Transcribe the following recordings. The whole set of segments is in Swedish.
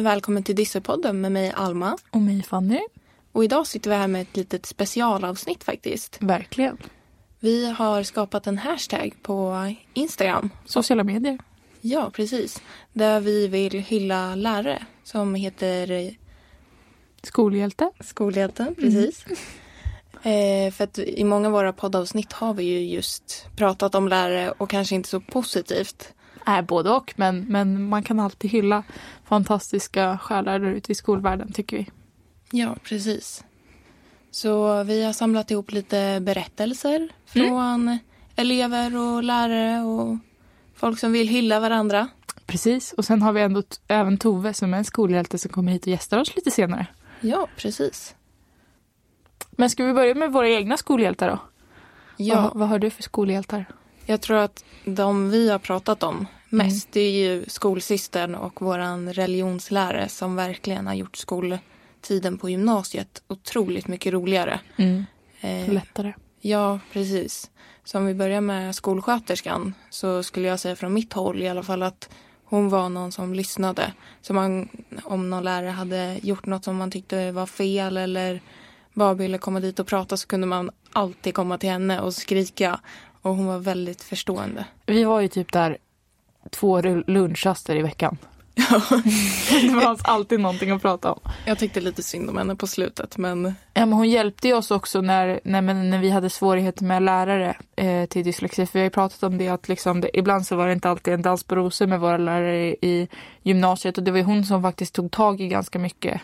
och välkommen till Dyssepodden med mig Alma. Och mig Fanny. Och idag sitter vi här med ett litet specialavsnitt faktiskt. Verkligen. Vi har skapat en hashtag på Instagram. Sociala medier. Ja, precis. Där vi vill hylla lärare som heter Skolhjälte. Skolhjälten, precis. Eh, för att i många av våra poddavsnitt har vi ju just pratat om lärare och kanske inte så positivt. Nej, både och. Men, men man kan alltid hylla fantastiska själar där ute i skolvärlden tycker vi. Ja, precis. Så vi har samlat ihop lite berättelser från elever och lärare och folk som vill hylla varandra. Precis. Och sen har vi ändå även Tove som är en skolhjälte som kommer hit och gästar oss lite senare. Ja, precis. Men ska vi börja med våra egna skolhjältar då? Ja, Vad, vad har du för skolhjältar? Jag tror att de vi har pratat om mest det är ju skolsystern och våran religionslärare som verkligen har gjort skoltiden på gymnasiet otroligt mycket roligare. Eh, Lättare. Ja, precis. Så om vi börjar med skolsköterskan så skulle jag säga från mitt håll i alla fall att hon var någon som lyssnade. Så man, om någon lärare hade gjort något som man tyckte var fel eller bara ville komma dit och prata så kunde man alltid komma till henne och skrika. Och hon var väldigt förstående. Vi var ju typ där två lunchraster i veckan. det fanns alltid någonting att prata om. Jag tyckte lite synd om henne på slutet men Ja, men hon hjälpte oss också när, när, när vi hade svårigheter med lärare eh, till dyslexi. För vi har ju pratat om det att liksom det, ibland så var det inte alltid en dans på rosor med våra lärare i, i gymnasiet. Och det var hon som faktiskt tog tag i ganska mycket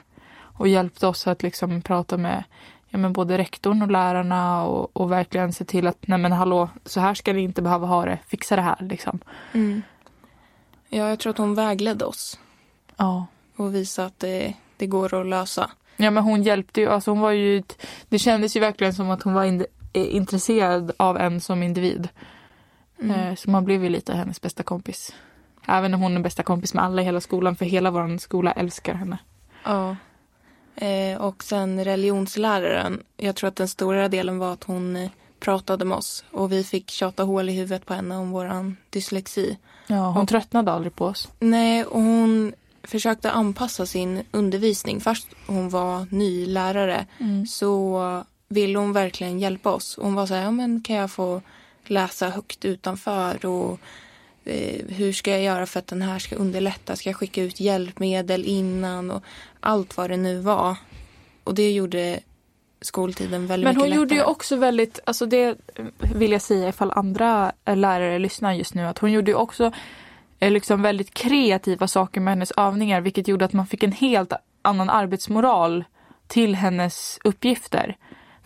och hjälpte oss att liksom prata med ja, men både rektorn och lärarna och, och verkligen se till att nej men hallå, så här ska ni inte behöva ha det, fixa det här liksom. ja, jag tror att hon vägledde oss Ja. och visade att det, det går att lösa. Ja men hon hjälpte ju, alltså hon var ju, det kändes ju verkligen som att hon var in, eh, intresserad av en som individ. Eh, Så man blev ju lite hennes bästa kompis. Även om hon är bästa kompis med alla i hela skolan, för hela vår skola älskar henne. Ja. Eh, och sen religionsläraren. Jag tror att den stora delen var att hon eh, pratade med oss och vi fick tjata hål i huvudet på henne om våran dyslexi. Ja, hon tröttnade aldrig på oss. Nej, och hon försökte anpassa sin undervisning. Fast hon var ny lärare så ville hon verkligen hjälpa oss. Hon var så här, ja men kan jag få läsa högt utanför och eh, hur ska jag göra för att den här ska underlätta? Ska jag skicka ut hjälpmedel innan? Och allt vad det nu var. Och det gjorde skoltiden väldigt Men hon gjorde ju också väldigt, alltså det vill jag säga ifall andra lärare lyssnar just nu, att hon gjorde ju också eh, liksom väldigt kreativa saker med hennes övningar, vilket gjorde att man fick en helt annan arbetsmoral till hennes uppgifter.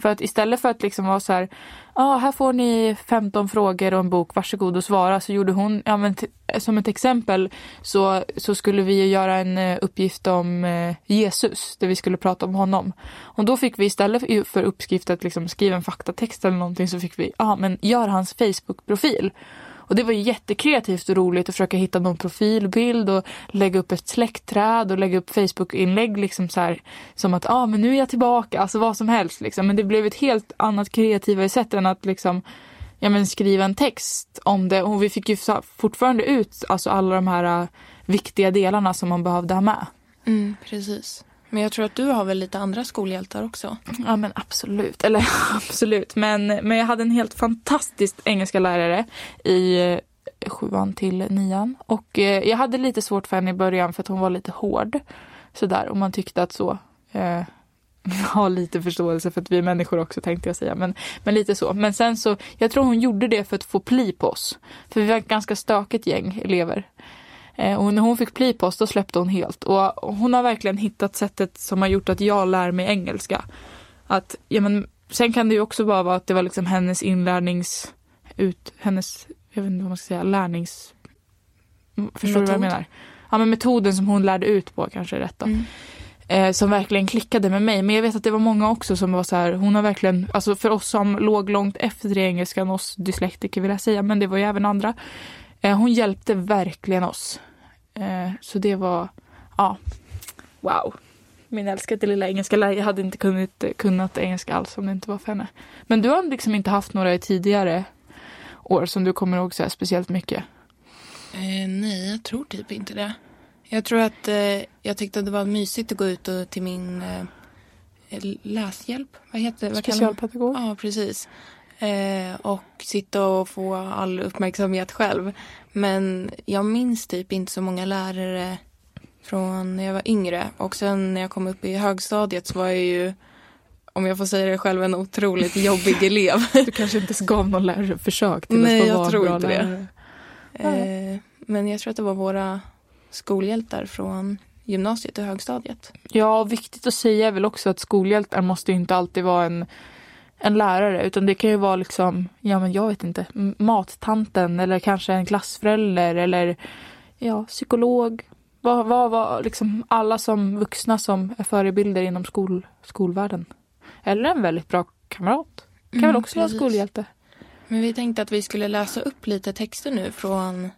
För att istället för att liksom vara så här, ja ah, här får ni 15 frågor och en bok, varsågod och svara, så gjorde hon, ja men som ett exempel så, så skulle vi göra en eh, uppgift om eh, Jesus, där vi skulle prata om honom. Och då fick vi istället för- uppskrift att liksom skriva en faktatext eller någonting så fick vi, ja ah, men gör hans Facebook-profil. Och det var ju jättekreativt och roligt att försöka hitta någon profilbild och lägga upp ett släktträd och lägga upp Facebook-inlägg liksom så här som att ah, men nu är jag tillbaka, alltså vad som helst liksom. Men det blev ett helt annat kreativare sätt än att liksom ja, men skriva en text om det och vi fick ju fortfarande ut alltså alla de här äh, viktiga delarna som man behövde ha med. Mm, precis. Men jag tror att du har väl lite andra skolhjältar också? Ja men absolut, eller absolut. Men, men jag hade en helt fantastisk engelska lärare i eh, sjuan till nian. Och eh, jag hade lite svårt för henne i början för att hon var lite hård. Sådär, och man tyckte att så. Eh, ha lite förståelse för att vi är människor också tänkte jag säga. Men, men lite så. Men sen så, jag tror hon gjorde det för att få pli på oss. För vi var ett ganska stökigt gäng elever. Eh, Och när hon fick oss då släppte hon helt. Och hon har verkligen hittat sättet som har gjort att jag lär mig engelska. Att, ja men, sen kan det ju också bara vara att det var liksom hennes inlärnings... Ut, hennes, jag vet inte vad man ska säga, lärnings... Förstår du vad jag Metod. menar? Ja men metoden som hon lärde ut på kanske är rätt då. Mm. Eh, som verkligen klickade med mig. Men jag vet att det var många också som var så här, hon har verkligen, alltså för oss som låg långt efter i engelskan, oss dyslektiker vill jag säga, men det var ju även andra. Eh, hon hjälpte verkligen oss. Eh, så det var, ja, wow. Min älskade lilla engelska lärare, jag hade inte kunnat, kunnat engelska alls om det inte var för henne. Men du har liksom inte haft några tidigare år som du kommer ihåg så här speciellt mycket? Eh, nej, jag tror typ inte det. Jag tror att eh, jag tyckte att det var mysigt att gå ut och till min eh, läshjälp. Vad heter vad Specialpedagog? Ja, precis. Eh, och sitta och få all uppmärksamhet själv. Men jag minns typ inte så många lärare från när jag var yngre. Och sen när jag kom upp i högstadiet så var jag ju, om jag får säga det själv, en otroligt jobbig elev. Du kanske inte ens gav någon lärare försök till Nej, att jag vara en tror bra inte lärare. det. Eh, men jag tror att det var våra skolhjältar från gymnasiet och högstadiet. Ja, viktigt att säga är väl också att skolhjältar måste ju inte alltid vara en, en lärare utan det kan ju vara liksom, ja men jag vet inte, mattanten eller kanske en klassförälder eller ja, psykolog. Vad, vad, vad, liksom alla som vuxna som är förebilder inom skol, skolvärlden. Eller en väldigt bra kamrat. Kan Mm, väl också vara skolhjälte. Men vi tänkte att vi skulle läsa upp lite texter nu från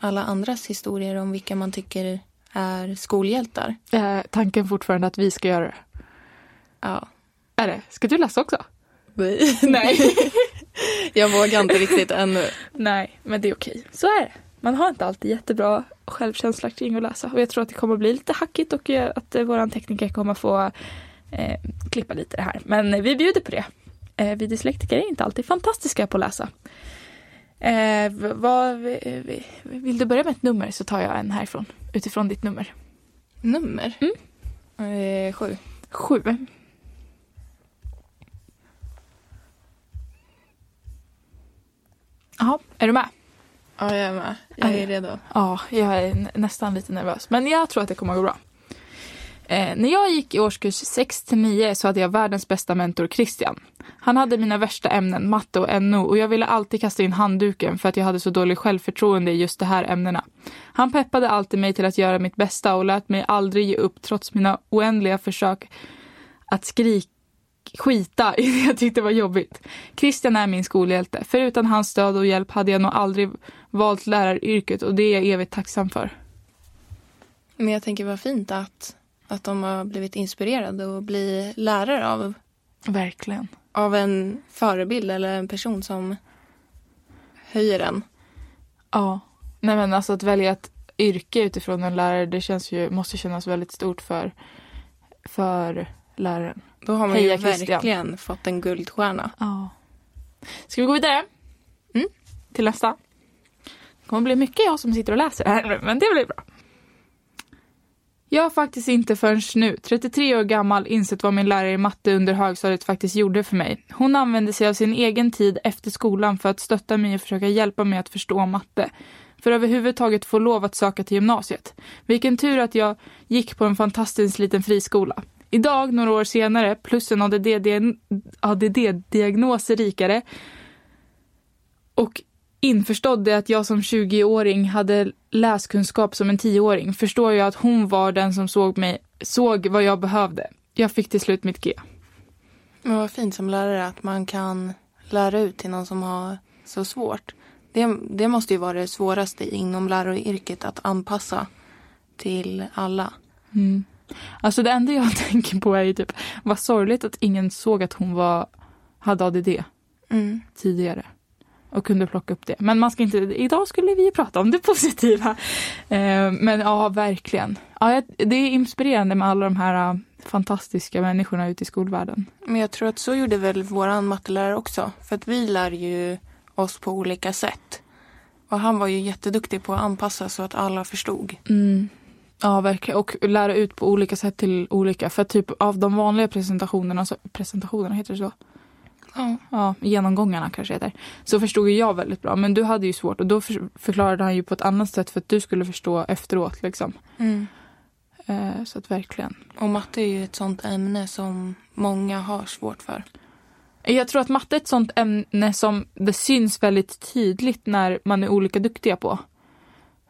alla andras historier om vilka man tycker är skolhjältar. Eh, tanken fortfarande att vi ska göra det. Ja. Är det? Ska du läsa också? Nej. Nej. Jag vågar inte riktigt ännu. Nej, men det är okej. Så är det. Man har inte alltid jättebra självkänsla kring att läsa. Och jag tror att det kommer bli lite hackigt och eh, att eh, våran tekniker kommer få eh, klippa lite det här. Men eh, vi bjuder på det. Eh, vi dyslektiker är inte alltid fantastiska på att läsa. Eh, vad, vi- vill du börja med ett nummer så tar jag en härifrån. Utifrån ditt nummer. Nummer? Mm. Eh, sju. Sju. Jaha, är du med? Ja, jag är med. Jag är redo. Ja, jag är nä- nästan lite nervös. Men jag tror att det kommer att gå bra. Eh, när jag gick i årskurs 6 till 9 så hade jag världens bästa mentor Christian. Han hade mina värsta ämnen, matte och NO, och jag ville alltid kasta in handduken för att jag hade så dålig självförtroende i just de här ämnena. Han peppade alltid mig till att göra mitt bästa och lät mig aldrig ge upp trots mina oändliga försök att skrika skita i det jag tyckte var jobbigt. Christian är min skolhjälte. Förutan hans stöd och hjälp hade jag nog aldrig valt läraryrket och det är jag evigt tacksam för. Men jag tänker vad fint att, att de har blivit inspirerade och bli lärare av, Verkligen. av en förebild eller en person som höjer en. Ja. Nej men alltså att välja ett yrke utifrån en lärare det känns ju, måste kännas väldigt stort för, för läraren. Då har man Heja ju Christian. verkligen fått en guldstjärna. Ja. Ska vi gå vidare? Mm. Till nästa. Det kommer bli mycket jag som sitter och läser här men det blir bra. Jag har faktiskt inte förrän nu, 33 år gammal, insett vad min lärare i matte under högstadiet faktiskt gjorde för mig. Hon använde sig av sin egen tid efter skolan för att stötta mig och försöka hjälpa mig att förstå matte. För överhuvudtaget få lov att söka till gymnasiet. Vilken tur att jag gick på en fantastisk liten friskola. Idag, några år senare, plus en ADD-diagnos ADD rikare och införstådde att jag som 20-åring hade läskunskap som en 10-åring förstår jag att hon var den som såg mig, såg vad jag behövde. Jag fick till slut mitt G. Men vad fint som lärare att man kan lära ut till någon som har så svårt. Det, det måste ju vara det svåraste inom läraryrket att anpassa till alla. Mm. Alltså det enda jag tänker på är ju typ vad sorgligt att ingen såg att hon var, hade ADD Mm. tidigare och kunde plocka upp det. Men man ska inte, idag skulle vi prata om det positiva. Eh, men ja, verkligen. Ja, det är inspirerande med alla de här eh, fantastiska människorna ute i skolvärlden. Men jag tror att så gjorde väl våran mattelärare också. För att vi lär ju oss på olika sätt. Och han var ju jätteduktig på att anpassa så att alla förstod. Mm. Ja, verkligen. Och lära ut på olika sätt till olika. För typ av de vanliga presentationerna, så, presentationerna heter det så? Ja. Ja, genomgångarna kanske heter. Så förstod jag väldigt bra. Men du hade ju svårt och då för, förklarade han ju på ett annat sätt för att du skulle förstå efteråt liksom. Mm. Eh, så att verkligen. Och matte är ju ett sånt ämne som många har svårt för. Jag tror att matte är ett sånt ämne som det syns väldigt tydligt när man är olika duktiga på.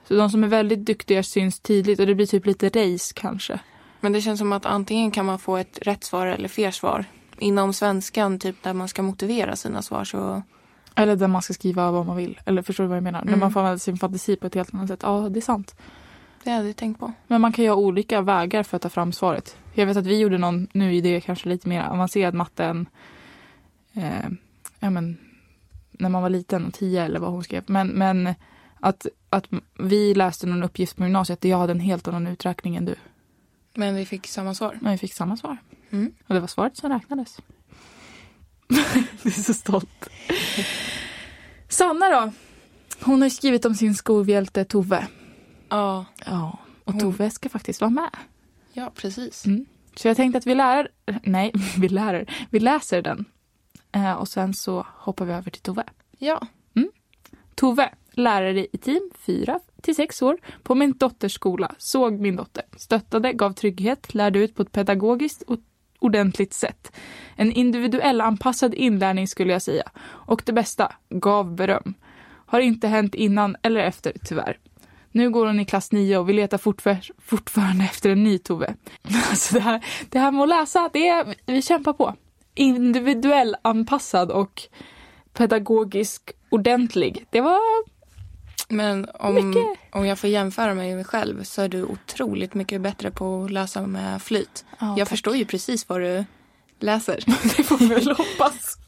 Så de som är väldigt duktiga syns tydligt och det blir typ lite race kanske. Men det känns som att antingen kan man få ett rätt svar eller fel svar. Inom svenskan, typ där man ska motivera sina svar så... Eller där man ska skriva vad man vill. Eller förstår du vad jag menar? När Mm. man får använda sin fantasi på ett helt annat sätt. Ja, det är sant. Det hade jag tänkt på. Men man kan ju ha olika vägar för att ta fram svaret. Jag vet att vi gjorde någon, nu är det kanske lite mer avancerad matte än eh, ja, men, när man var liten och tio eller vad hon skrev. Men, men Att, att vi läste någon uppgift på gymnasiet där jag hade en helt annan uträkning än du. Men vi fick samma svar. Men vi fick samma svar. Mm. Och det var svaret som räknades. du är så stolt. Sanna då? Hon har skrivit om sin skolhjälte Tove. Ja, Ja. Och Hon- Tove ska faktiskt vara med. ja precis. Mm. Så jag tänkte att vi lär, nej, vi lär, vi läser den. Eh, och sen så hoppar vi över till Tove. Ja, Tove, lärare i team 4 till 6 år på min dotters skola, såg min dotter, stöttade, gav trygghet, lärde ut på ett pedagogiskt och ordentligt sätt. En individuell anpassad inlärning skulle jag säga. Och det bästa, gav beröm. Har inte hänt innan eller efter, tyvärr. Nu går hon i klass 9 och vi letar fortfar- fortfarande efter en ny Tove. Alltså det, här, det här med att läsa, det är, vi kämpar på. Individuell anpassad och pedagogisk ordentlig. Det var men om, Mycket. om jag får jämföra mig med mig själv så är du otroligt mycket bättre på att läsa med flyt. Ja, jag tack. förstår ju precis vad du läser. Det får vi väl hoppas.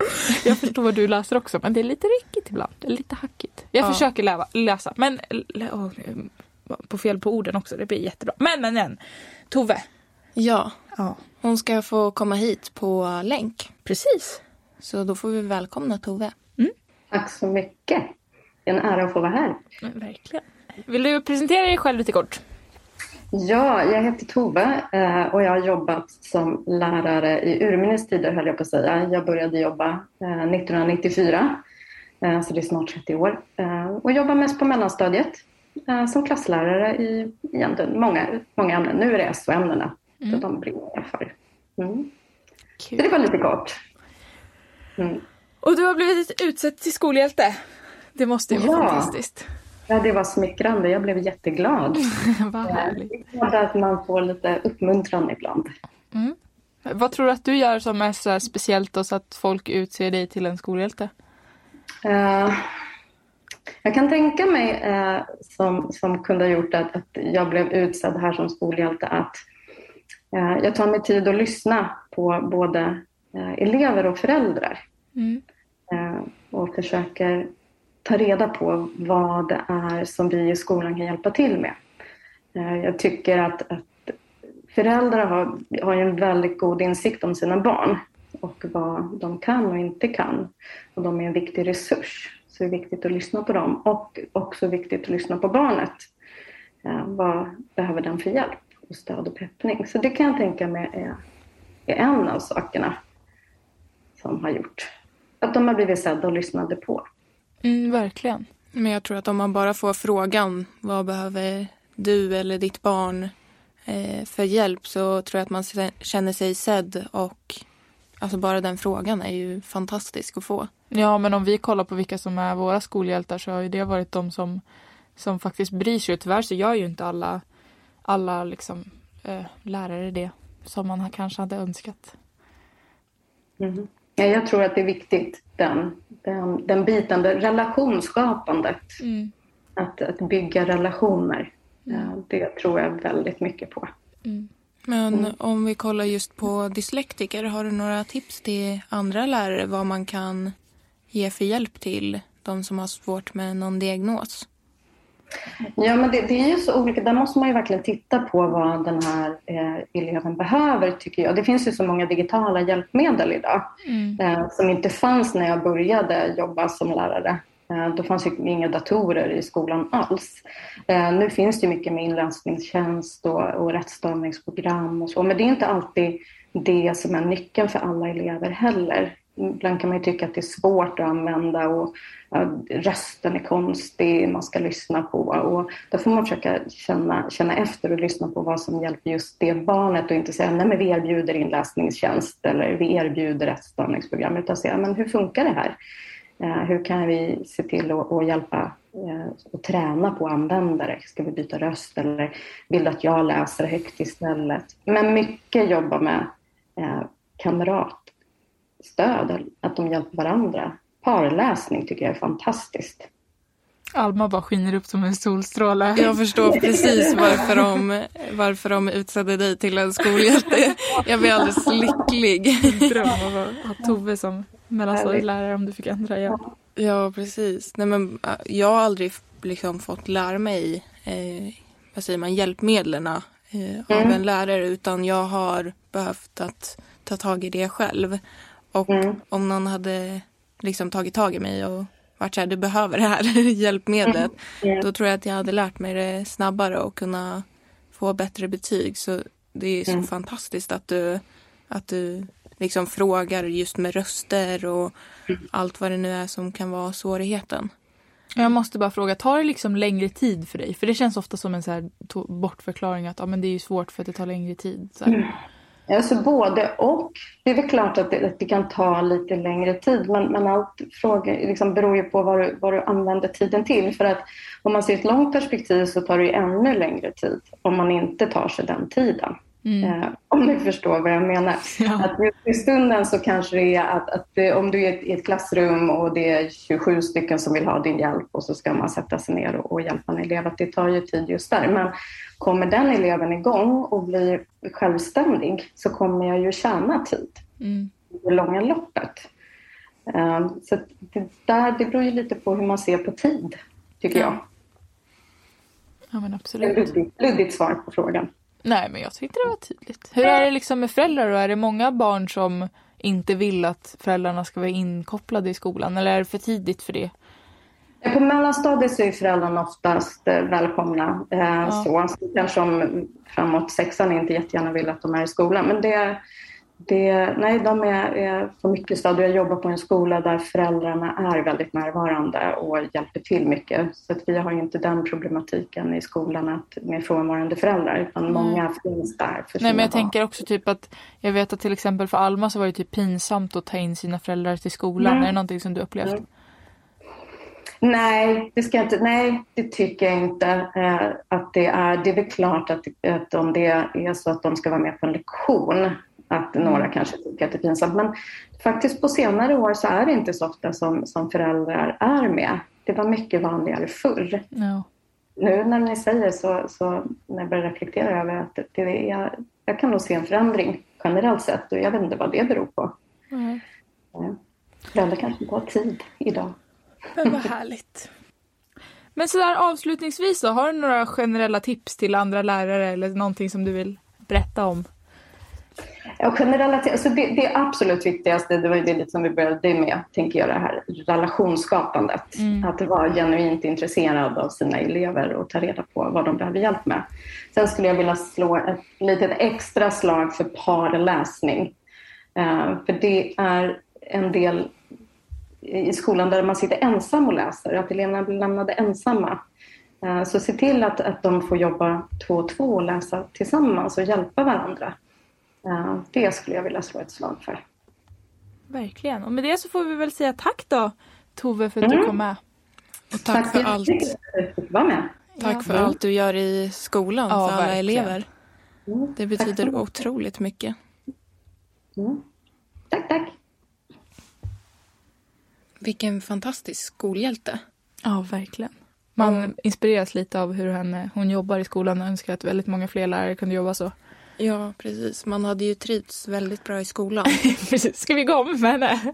Jag förstår vad du läser också, men det är lite ryckigt ibland. Det är lite hackigt. Jag Ja. försöker läva, läsa, men åh, på fel på orden också. Det blir jättebra. Men, men, men. Tove. Ja, Ja, hon ska få komma hit på länk. precis. Så då får vi välkomna Tove. Tack så mycket. En ära att få vara här. Men verkligen. Vill du presentera dig själv lite kort? Ja, jag heter Tove eh, och jag har jobbat som lärare i urminnes tider höll jag på att säga. Jag började jobba eh, 1994, eh, så det är snart 30 år. Eh, Och jobbar mest på mellanstadiet eh, som klasslärare i egentligen många, många ämnen. Nu är det SO-ämnena, så de brinner jag för. Mm. Så det var lite kort. Mm. Och du har blivit utsedd till skolhjälte. Det måste ju vara Ja. fantastiskt. Ja, det var smickrande. Jag blev jätteglad. Vad härligt. Jag att man får lite uppmuntran ibland. Vad tror du att du gör som är så speciellt och så att folk utser dig till en skolhjälte? Eh, jag kan tänka mig, eh, som, som kunde ha gjort att, att jag blev utsedd här som skolhjälte, att eh, jag tar mig tid att lyssna på både eh, elever och föräldrar. Mm. Eh, och försöker ta reda på vad det är som vi i skolan kan hjälpa till med. Eh, jag tycker att, att föräldrar har, har en väldigt god insikt om sina barn och vad de kan och inte kan. Och de är en viktig resurs. Så det är viktigt att lyssna på dem och också viktigt att lyssna på barnet. Eh, vad behöver den för hjälp och stöd och peppning? Så det kan jag tänka mig är, är en av sakerna som har gjort att de har blivit sedda och lyssnade på. Mm, verkligen. Men jag tror att om man bara får frågan vad behöver du eller ditt barn eh, för hjälp så tror jag att man känner sig sedd och alltså bara den frågan är ju fantastisk att få. Ja, men om vi kollar på vilka som är våra skolhjältar så har ju det varit de som, som faktiskt bryr sig. Tyvärr så gör ju inte alla, alla liksom, eh, lärare det som man har, kanske hade önskat. Mhm. Ja, jag tror att det är viktigt, den, den, den biten, det relationsskapandet. Mm. Att, att bygga relationer. Eh, Det tror jag väldigt mycket på. Men om vi kollar just på dyslektiker, har du några tips till andra lärare vad man kan ge för hjälp till de som har svårt med någon diagnos? Ja, men det, det är ju så olika. Där måste man ju verkligen titta på vad den här eh, eleven behöver, tycker jag. Det finns ju så många digitala hjälpmedel idag eh, som inte fanns när jag började jobba som lärare. Eh, då fanns ju inga datorer i skolan alls. Eh, nu finns det mycket med inläsningstjänst och, och rättstavningsprogram och så, men det är inte alltid det som är nyckeln för alla elever heller. Ibland kan man ju tycka att det är svårt att använda och ja, rösten är konstig, man ska lyssna på. Och då får man försöka känna, känna efter och lyssna på vad som hjälper just det barnet och inte säga nej men vi erbjuder inläsningstjänst eller vi erbjuder rättstavningsprogram utan säga men hur funkar det här? Eh, hur kan vi se till att, att hjälpa eh, och träna på användare? Ska vi byta röst eller vill du att jag läser högt istället? Men mycket jobba med eh, kamratstöd, att de hjälper varandra. Parläsning tycker jag är fantastiskt. Alma bara skiner upp som en solstråle. Jag förstår precis varför de, varför de utsedde dig till en skolhjälte. Jag blir alldeles lycklig. dröm av att ha Tove som mellanstadielärare om du fick ändra igen. Ja, precis. Nej, men, äh, jag har aldrig liksom, fått lära mig eh, vad säger man, hjälpmedlen eh, av Mm. en lärare utan jag har behövt att ta tag i det själv. Och Mm. om någon hade liksom tagit tag i mig och varit så här, du behöver det här hjälpmedlet. Mm. Då tror jag att jag hade lärt mig det snabbare och kunna få bättre betyg. Så det är så Mm. fantastiskt att du, att du liksom frågar just med röster och Mm. allt vad det nu är som kan vara svårigheten. Jag måste bara fråga, tar det liksom längre tid för dig? För det känns ofta som en så bortförklaring att ja, men det är ju svårt för att det tar längre tid. Så Alltså både och. Det är väl klart att det, att det kan ta lite längre tid men, men allt fråga, liksom beror ju på vad du, vad du använder tiden till. För att om man ser ett långt perspektiv så tar det ju ännu längre tid om man inte tar sig den tiden. Mm. Eh, om ni förstår vad jag menar. Ja. Att i stunden så kanske det är att, att det, om du är i ett, ett klassrum och det är 27 stycken som vill ha din hjälp och så ska man sätta sig ner och, och hjälpa en elev. Att det tar ju tid just där. Men kommer den eleven igång och blir självständig så kommer jag ju tjäna tid Mm. i det långa loppet. Eh, så det, där, det beror ju lite på hur man ser på tid, tycker jag. Ja men Ett absolut. luddigt, luddigt svar på frågan. Nej men jag tyckte det var tydligt. Hur är det liksom med föräldrar då? Är det många barn som inte vill att föräldrarna ska vara inkopplade i skolan? Eller är det för tidigt för det? På mellanstadiet så är föräldrarna oftast eh, välkomna. Eh, Ja. så. så kanske om framåt sexan inte jättegärna vill att de är i skolan. Men det, det, nej, de är, är på mycket stadier. Jag jobbar på en skola där föräldrarna är väldigt närvarande och hjälper till mycket. Så att vi har inte den problematiken i skolan att, med frånvarande föräldrar utan många finns där för Nej men jag barn. tänker också typ att jag vet att till exempel för Alma så var det typ pinsamt att ta in sina föräldrar till skolan. Mm. Är det någonting som du upplevt? Mm. Nej, det ska inte, nej, det tycker jag inte eh, att det är. Det är väl klart att, att om det är så att de ska vara med på en lektion, att några kanske tycker att det är pinsamt. Men faktiskt på senare år så är det inte så ofta som, som föräldrar är med. Det var mycket vanligare förr. Ja. Nu när ni säger så, så när jag börjar reflektera över att det är, jag kan nog se en förändring generellt sett och jag vet inte vad det beror på. Mm. Eh, Föräldrar kanske inte har tid idag. Men vad härligt. Men sådär avslutningsvis då, har du några generella tips till andra lärare eller någonting som du vill berätta om? Ja, generella, alltså det, det absolut viktigaste, det var ju det lite som vi började med, tänker jag, det här relationsskapandet. Mm. Att vara genuint intresserad av sina elever och ta reda på vad de behöver hjälp med. Sen skulle jag vilja slå ett litet extra slag för parläsning. Eh, för det är en del i skolan där man sitter ensam och läser, att eleverna blir lämnade ensamma. Eh, Så se till att, att de får jobba två och två och läsa tillsammans och hjälpa varandra. Det skulle jag vilja slå ett slag för. Verkligen. Och med det så får vi väl säga tack då Tove för att du Mm. kom med. Och tack, för allt. jättemycket för med. Tack Ja. för allt du gör i skolan Ja, för alla verkligen. elever. Mm, Det tack betyder mycket. otroligt mycket. Mm. Tack, tack. Vilken fantastisk skolhjälte. Ja, verkligen. Man Mm. inspireras lite av hur henne, hon jobbar i skolan och önskar att väldigt många fler lärare kunde jobba så. Ja, precis. Man hade ju trivts väldigt bra i skolan. Precis, ska vi gå om med henne?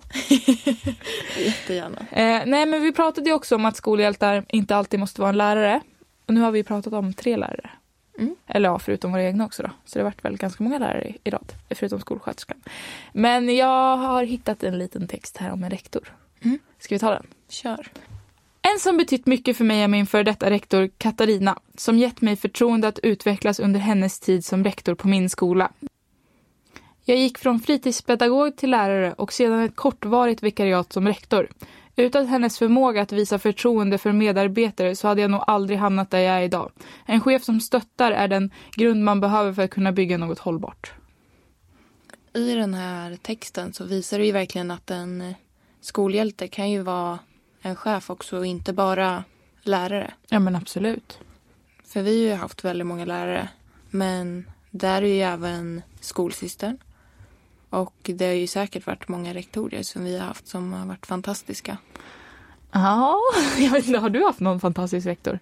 Jättegärna. Eh, nej, men vi pratade ju också om att skolhjältar inte alltid måste vara en lärare. Och nu har vi pratat om tre lärare. Mm. Eller ja, förutom våra egna också då. Så det har varit väl ganska många lärare i rad, förutom skolsköterskan. Men jag har hittat en liten text här om en rektor. Mm. Ska vi ta den? Kör. En som betytt mycket för mig är min före detta rektor Katarina, som gett mig förtroende att utvecklas under hennes tid som rektor på min skola. Jag gick från fritidspedagog till lärare och sedan ett kortvarigt vikariat som rektor. Utan hennes förmåga att visa förtroende för medarbetare så hade jag nog aldrig hamnat där jag är idag. En chef som stöttar är den grund man behöver för att kunna bygga något hållbart. I den här texten så visar det ju verkligen att en skolhjälte kan ju vara en chef också och inte bara lärare. Ja men absolut. För vi har ju haft väldigt många lärare. Men där är ju även skolsystern. Och det har ju säkert varit många rektorer som vi har haft som har varit fantastiska. Ja, jag vet inte, har du haft någon fantastisk rektor?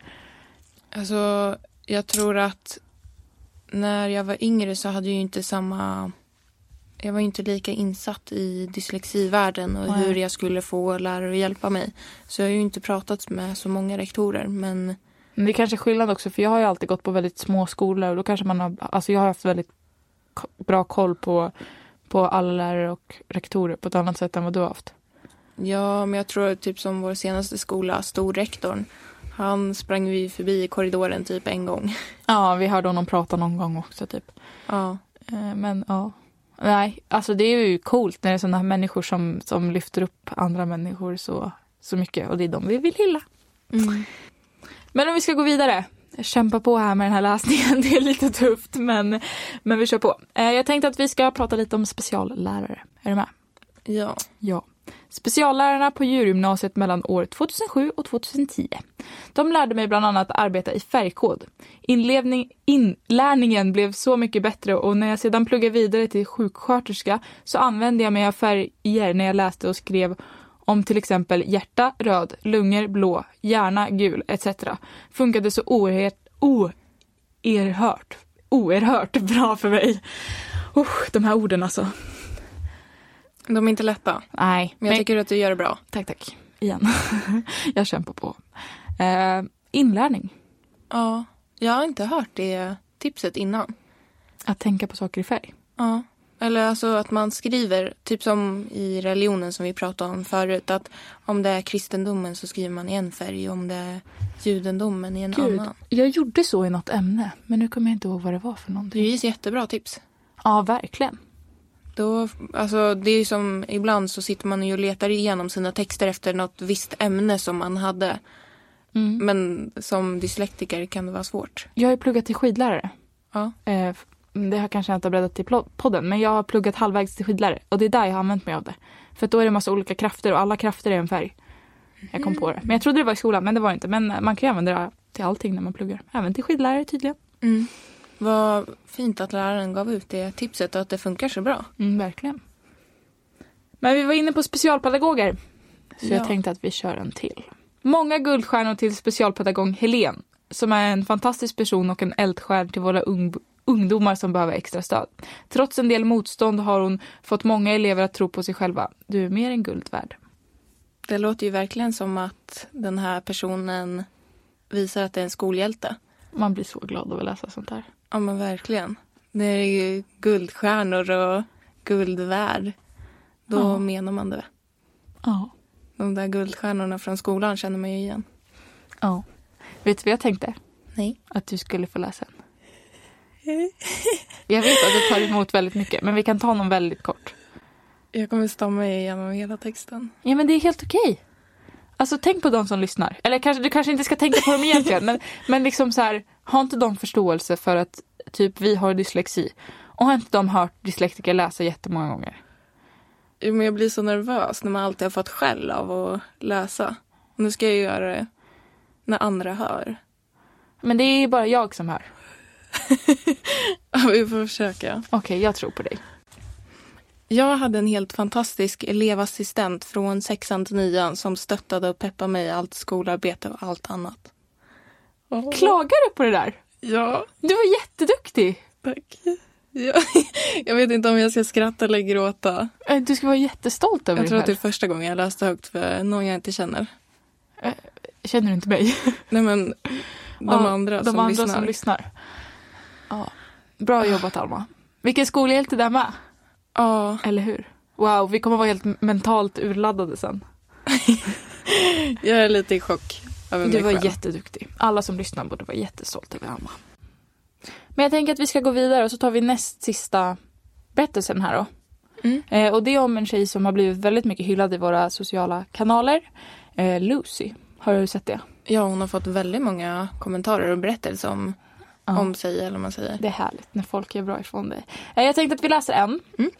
Alltså, jag tror att när jag var yngre så hade jag ju inte samma jag var inte lika insatt i dyslexivärlden och Nej. hur jag skulle få lärare att hjälpa mig. Så jag har ju inte pratat med så många rektorer. Men Men det är kanske är skillnad också för jag har ju alltid gått på väldigt små skolor och då kanske man har, alltså jag har haft väldigt bra koll på, på alla lärare och rektorer på ett annat sätt än vad du har haft. ja, men jag tror typ som vår senaste skola, storrektorn. Han sprang vi förbi i korridoren typ en gång. Ja, vi hörde honom prata någon gång också typ. Ja, Eh, Men ja. Nej, alltså det är ju coolt när det är sådana här människor som, som lyfter upp andra människor så, så mycket och det är de vi vill hylla. mm. Men om vi ska gå vidare. Kämpa på här med den här läsningen. Det är lite tufft men, men vi kör på. Eh, Jag tänkte att vi ska prata lite om speciallärare. Är du med? ja. Ja. Speciallärarna på djurgymnasiet mellan år 2007 och 2010. De lärde mig bland annat att arbeta i färgkod. Inlevning, inlärningen blev så mycket bättre och när jag sedan pluggade vidare till sjuksköterska så använde jag mig av färger när jag läste och skrev om till exempel hjärta röd, lungor blå, hjärna gul etc. Funkade så oerhört, oerhört, oerhört bra för mig. Oh, de här orden alltså. De är inte lätta. Nej, Men jag tycker att du gör det bra. Tack, tack. Igen. jag kämpar på. Eh, inlärning. Ja, jag har inte hört det tipset innan. Att tänka på saker i färg. Ja. Eller alltså att man skriver, typ som i religionen som vi pratade om förut, att om det är kristendomen så skriver man i en färg, om det är judendomen i en Gud, annan. jag gjorde så i något ämne, men nu kommer jag inte ihåg vad det var för Det någonting. är ju ett jättebra tips. Ja, verkligen. Då, alltså det är som, ibland så sitter man ju och letar igenom sina texter efter något visst ämne som man hade. Mm. Men som dyslektiker kan det vara svårt. Jag har pluggat till skidlärare. Ja. Eh, f- det har kanske jag inte i plo- podden, men jag har pluggat halvvägs till skidlärare. Och det är där jag har använt mig av det. För då är det massa olika krafter och alla krafter är en färg. Jag kom på det. Men jag trodde det var i skolan, men det var det inte. Men man kan ju använda det till allting när man pluggar. Även till skidlärare tydligen. Mm. Vad fint att läraren gav ut det tipset och att det funkar så bra. Mm, verkligen. Men vi var inne på specialpedagoger. Så Ja. jag tänkte att vi kör en till. Många guldstjärnor till specialpedagog Helen. Som är en fantastisk person och en eldstjärn till våra ung- ungdomar som behöver extra stöd. Trots en del motstånd har hon fått många elever att tro på sig själva. Du är mer än guld värd. Det låter ju verkligen som att den här personen visar att det är en skolhjälte. Man blir så glad av att läsa sånt här. Ja men verkligen. Det är ju guldstjärnor och guld värd. Då Ja. menar man det. Ja. De där guldstjärnorna från skolan känner man ju igen. ja. Vet du vad jag tänkte? Nej. Att du skulle få läsa en. Jag vet att du tar emot väldigt mycket, men vi kan ta någon väldigt kort. Jag kommer stamma igenom hela texten. Ja men det är helt okej. Alltså tänk på de som lyssnar. Eller kanske, du kanske inte ska tänka på dem egentligen. men, men liksom så här, har inte de förståelse för att typ vi har dyslexi? Och har inte de hört dyslektiker läsa jättemånga gånger? Jo, Men jag blir så nervös när man alltid har fått skäll av att läsa. Och nu ska jag göra det när andra hör. Men det är bara jag som hör. Ja, vi får försöka. Okej, jag tror på dig. Jag hade en helt fantastisk elevassistent från sexan till nian som stöttade och peppade mig i allt skolarbete och allt annat. Klagar du på det där? Ja, Du var jätteduktig. tack. Ja. Jag vet inte om jag ska skratta eller gråta. Eh, Du ska vara jättestolt över Jag dig tror att det är första gången jag läste högt för någon jag inte känner. Känner du inte mig? Nej men de Ja, andra, de som, andra lyssnar. som lyssnar. Ja. Bra jobbat Alma. Vilken skolhjälte där med. Ja, Eller hur? Wow, vi kommer vara helt mentalt urladdade sen. jag är lite i chock över Du var själv. jätteduktig. Alla som lyssnar borde vara jättestolta över Alma. Men jag tänker att vi ska gå vidare och så tar vi näst sista berättelsen här då. Mm. Eh, och det är om en tjej som har blivit väldigt mycket hyllad i våra sociala kanaler. Eh, Lucy. Har du sett det? Ja, hon har fått väldigt många kommentarer och berättelser om, Ja. om sig, eller vad man säger. Det är härligt när folk är bra ifrån dig. Eh, Jag tänkte att vi läser en. Mm.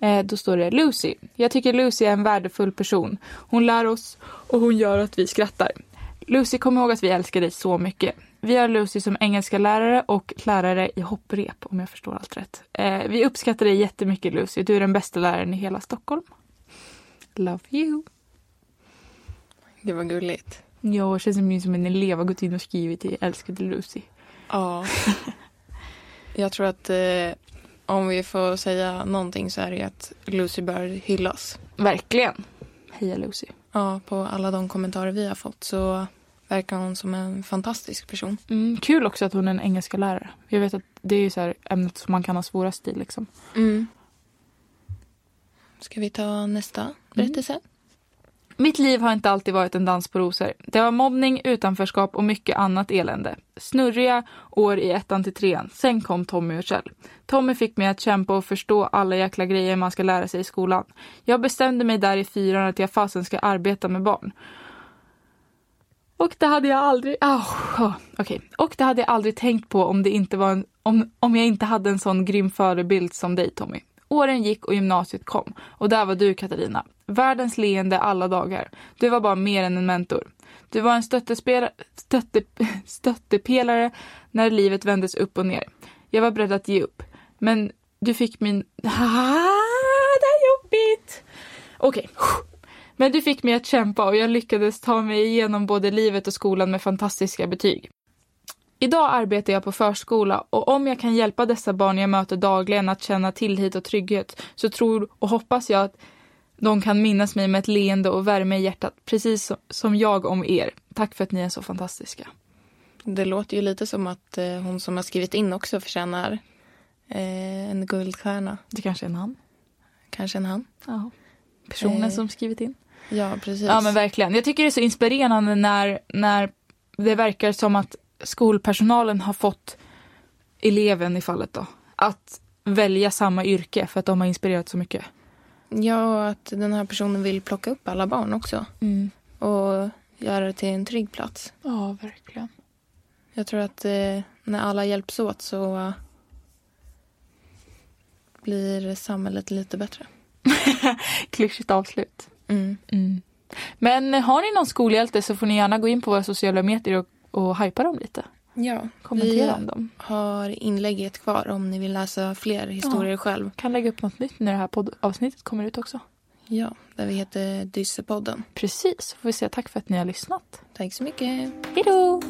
Eh, Då står det Lucy. Jag tycker Lucy är en värdefull person. Hon lär oss och hon gör att vi skrattar. Lucy, kom ihåg att vi älskar dig så mycket. Vi har Lucy som engelska lärare och lärare i hopprep om jag förstår allt rätt. Eh, Vi uppskattar dig jättemycket Lucy. Du är den bästa läraren i hela Stockholm. Love you. Det var gulligt. Ja, det känns som som en elev har gått in och skrivit till älskade Lucy. Ja. jag tror att eh, om vi får säga någonting så är det att Lucy bör hyllas. Verkligen. Heja Lucy. Ja, på alla de kommentarer vi har fått så verkar hon som en fantastisk person. Mm, kul också att hon är en engelska lärare. Jag vet att det är så här ämnet som man kan ha svårast i. Liksom. Mm. Ska vi ta nästa berättelse? Mm. Mitt liv har inte alltid varit en dans på rosor. Det var mobbning, utanförskap och mycket annat elände. Snurriga år i ettan till trean. Sen kom Tommy och Kjell. Tommy fick mig att kämpa och förstå alla jäkla grejer man ska lära sig i skolan. Jag bestämde mig där i fyran att jag fasen ska arbeta med barn. Och det hade jag aldrig... Oh, oh, okay. Och det hade jag aldrig tänkt på om, det inte var en, om, om jag inte hade en sån grym förebild som dig, Tommy. Åren gick och gymnasiet kom. Och där var du, Katarina. Världens leende alla dagar. Du var bara mer än en mentor. Du var en stötte, stöttepelare när livet vändes upp och ner. Jag var beredd att ge upp. Men du fick min... Ah, det är jobbigt! Okej. Okay. Men du fick mig att kämpa och jag lyckades ta mig igenom både livet och skolan med fantastiska betyg. Idag arbetar jag på förskola och om jag kan hjälpa dessa barn jag möter dagligen att känna tillit och trygghet så tror och hoppas jag att de kan minnas mig med ett leende och värme i hjärtat, precis som jag om er. Tack för att ni är så fantastiska. Det låter ju lite som att eh, hon som har skrivit in också förtjänar eh, en guldstjärna. Det kanske är en han. Kanske en han. Ja. Personen eh, som skrivit in. Ja, precis. Ja, men verkligen. Jag tycker det är så inspirerande när, när det verkar som att skolpersonalen har fått eleven i fallet då, att välja samma yrke för att de har inspirerat så mycket. Ja, och att den här personen vill plocka upp alla barn också. Mm. Och göra det till en trygg plats. Ja, verkligen. Jag tror att eh, när alla hjälps åt så uh, blir samhället lite bättre. Klyschigt avslut. Mm. Mm. Men har ni någon skolhjälte så får ni gärna gå in på våra sociala medier och, och hypa dem lite. Ja, Kommentera om dem. har inlägget kvar om ni vill läsa fler historier Ja. själv. Kan lägga upp något nytt när det här poddavsnittet kommer ut också. Ja, där vi heter Dyssepodden. Precis, får vi säga tack för att ni har lyssnat. Tack så mycket. Hej då!